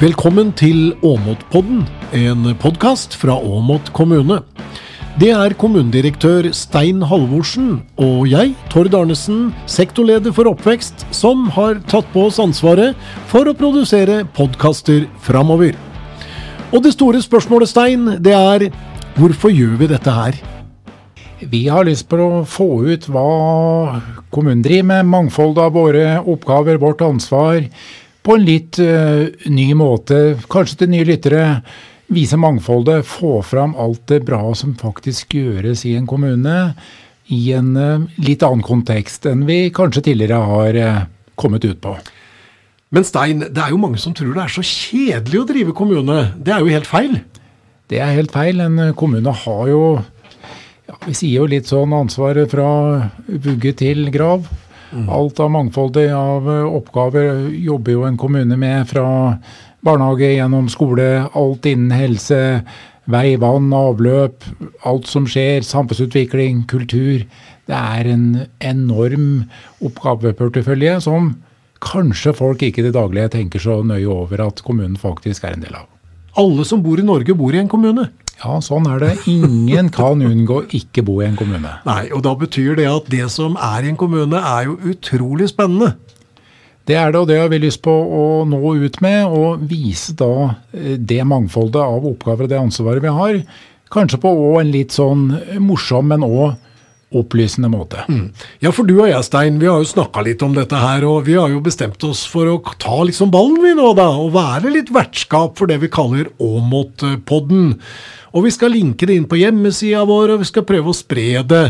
Velkommen til Åmotpodden, en podkast fra Åmot kommune. Det er kommunedirektør Stein Halvorsen og jeg, Tord Arnesen, sektorleder for oppvekst, som har tatt på oss ansvaret for å produsere podkaster framover. Og det store spørsmålet, Stein, det er hvorfor gjør vi dette her? Vi har lyst på å få ut hva kommunen driver med, mangfoldet av våre oppgaver, vårt ansvar, på en litt uh, ny måte. Kanskje til nye lyttere. Vise mangfoldet, få fram alt det bra som faktisk gjøres i en kommune. I en uh, litt annen kontekst enn vi kanskje tidligere har uh, kommet ut på. Men Stein, det er jo mange som tror det er så kjedelig å drive kommune. Det er jo helt feil? Det er helt feil. En kommune har jo ja, Vi sier jo litt sånn ansvaret fra vugge til grav. Alt av mangfoldet av eh, oppgaver jobber jo en kommune med, fra barnehage gjennom skole, alt innen helse, vei, vann, avløp, alt som skjer, samfunnsutvikling, kultur. Det er en enorm oppgaveportefølje som kanskje folk ikke i det daglige tenker så nøye over at kommunen faktisk er en del av. Alle som bor i Norge, bor i en kommune? Ja, sånn er det. Ingen kan unngå ikke bo i en kommune. Nei, og da betyr det at det som er i en kommune, er jo utrolig spennende. Det er det, og det har vi lyst på å nå ut med, og vise da eh, det mangfoldet av oppgaver og det ansvaret vi har. Kanskje på en litt sånn morsom, men òg opplysende måte. Mm. Ja, for du og jeg, Stein, vi har jo snakka litt om dette her, og vi har jo bestemt oss for å ta liksom ballen, vi nå, da, og være litt vertskap for det vi kaller Åmot-podden. Og vi skal linke det inn på hjemmesida vår, og vi skal prøve å spre det.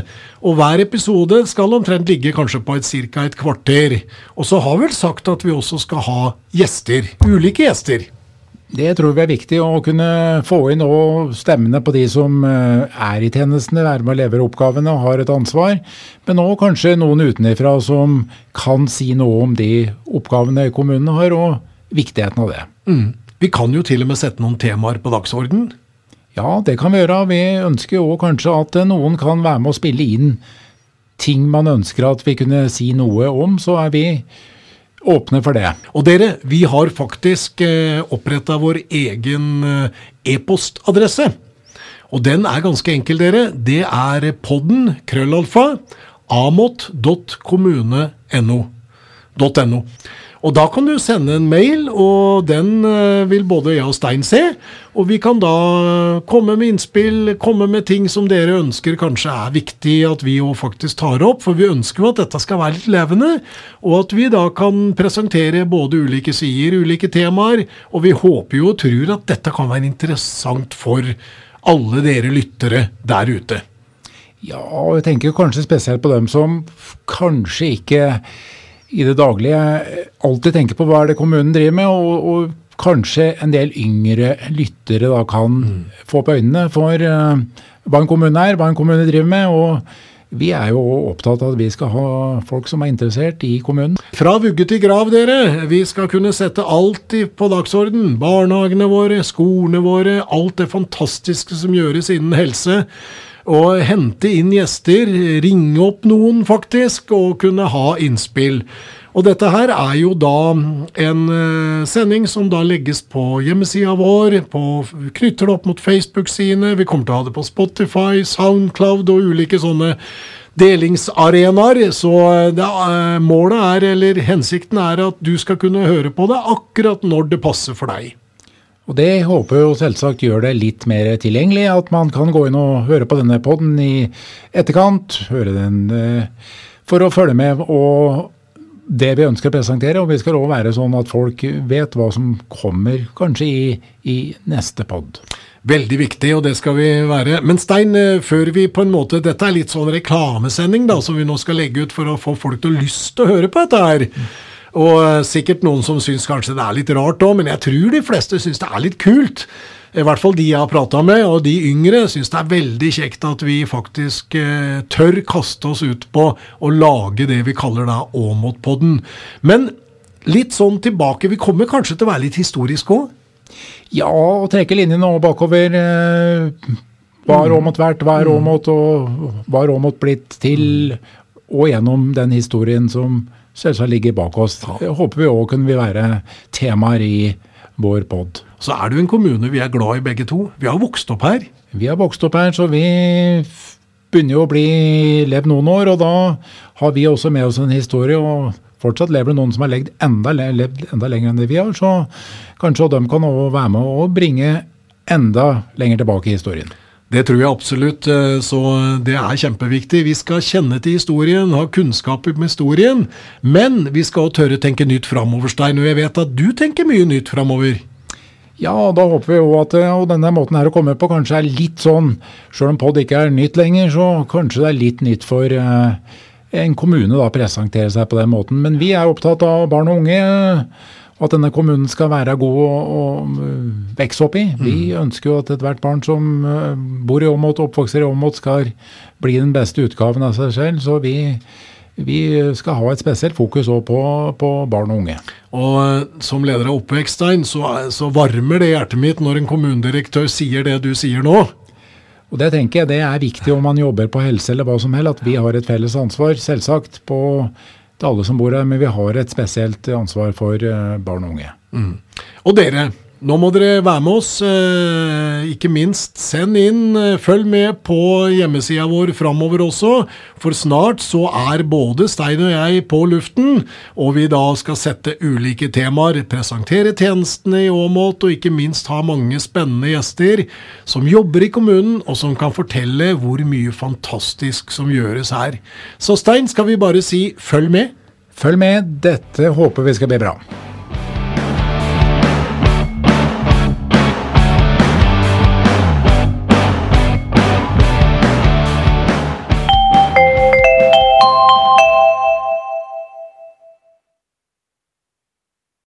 Og hver episode skal omtrent ligge kanskje på et ca. et kvarter. Og så har vi vel sagt at vi også skal ha gjester. Ulike gjester. Det tror vi er viktig, å kunne få inn stemmene på de som eh, er i tjenestene, være med og levere oppgavene og har et ansvar. Men òg kanskje noen utenfra som kan si noe om de oppgavene kommunene har, og viktigheten av det. Mm. Vi kan jo til og med sette noen temaer på dagsorden. Ja, det kan vi gjøre. Vi ønsker jo kanskje at noen kan være med å spille inn ting man ønsker at vi kunne si noe om. Så er vi åpne for det. Og dere, vi har faktisk eh, oppretta vår egen eh, e-postadresse. Og den er ganske enkel, dere. Det er podden krøllalfa amot.kommune.no. Og da kan du sende en mail, og den eh, vil både jeg og Stein se. Og vi kan da komme med innspill, komme med ting som dere ønsker kanskje er viktig at vi òg faktisk tar opp. For vi ønsker jo at dette skal være litt levende, og at vi da kan presentere både ulike sider, ulike temaer. Og vi håper jo og tror at dette kan være interessant for alle dere lyttere der ute. Ja, og jeg tenker kanskje spesielt på dem som kanskje ikke i det daglige alltid tenker på hva er det kommunen driver med, og, og kanskje en del yngre lyttere da kan mm. få på øynene for uh, hva en kommune er, hva en kommune driver med. og vi er jo opptatt av at vi skal ha folk som er interessert i kommunen. Fra vugge til grav, dere. Vi skal kunne sette alt på dagsorden. Barnehagene våre, skolene våre, alt det fantastiske som gjøres innen helse og hente inn gjester, ringe opp noen faktisk, og kunne ha innspill. Og dette her er jo da en uh, sending som da legges på hjemmesida vår, på, knytter det opp mot Facebook-sidene, vi kommer til å ha det på Spotify, Soundcloud og ulike sånne delingsarenaer. Så eh, det, uh, målet er, eller hensikten er, at du skal kunne høre på det akkurat når det passer for deg. Og Det håper jo selvsagt gjør det litt mer tilgjengelig, at man kan gå inn og høre på denne poden i etterkant. Høre den eh, for å følge med og det vi ønsker å presentere. Og vi skal òg være sånn at folk vet hva som kommer kanskje i, i neste pod. Veldig viktig, og det skal vi være. Men Stein, eh, før vi på en måte Dette er litt sånn reklamesending da, som vi nå skal legge ut for å få folk til å lyst til å høre på dette her. Og eh, sikkert noen som syns kanskje det er litt rart òg, men jeg tror de fleste syns det er litt kult. I hvert fall de jeg har prata med, og de yngre syns det er veldig kjekt at vi faktisk eh, tør kaste oss ut på å lage det vi kaller da Åmotpodden. Men litt sånn tilbake, vi kommer kanskje til å være litt historisk òg? Ja, og trekke linjene bakover. Eh, hva har Åmot vært, hva er Åmot, og hva har Åmot blitt til? Og gjennom den historien som selvsagt ligger bak oss. Jeg håper vi òg kunne være temaer i vår pod. Så er det jo en kommune vi er glad i begge to. Vi har vokst opp her. Vi har vokst opp her, så vi begynner jo å bli levd noen år, og da har vi også med oss en historie. og Fortsatt lever det noen som har levd enda, levd enda lenger enn det vi har, så kanskje de kan også være med og bringe enda lenger tilbake i historien. Det tror jeg absolutt, eh, så det er kjempeviktig. Vi skal kjenne til historien, ha kunnskap om historien, men vi skal tørre tenke nytt framover, Stein. Og jeg vet at du tenker mye nytt framover. Ja, da håper vi jo at eh, denne måten her å komme på kanskje er litt sånn, sjøl om pod ikke er nytt lenger, så kanskje det er litt nytt for uh, en kommune da presentere seg på den måten. Men vi er opptatt av barn og unge og at denne kommunen skal være god å, å vokse opp i. Vi mm. ønsker jo at ethvert barn som eh, bor i Åmot, oppvokser i Åmot, skal bli den beste utgaven av seg selv. Så vi, vi skal ha et spesielt fokus på, på, barn og unge. Og eh, Som leder av Oppvekststein så, så varmer det hjertet mitt når en kommunedirektør sier det du sier nå. Og Det tenker jeg det er viktig om man jobber på helse eller hva som helst, at vi har et felles ansvar, selvsagt, på til alle som bor her, men vi har et spesielt ansvar for eh, barn og unge. Mm. Og dere, nå må dere være med oss. Eh, ikke minst send inn, eh, følg med på hjemmesida vår framover også. For snart så er både Stein og jeg på luften, og vi da skal sette ulike temaer. Presentere tjenestene i Åmot, og ikke minst ha mange spennende gjester som jobber i kommunen, og som kan fortelle hvor mye fantastisk som gjøres her. Så Stein, skal vi bare si følg med? Følg med, dette håper vi skal bli bra.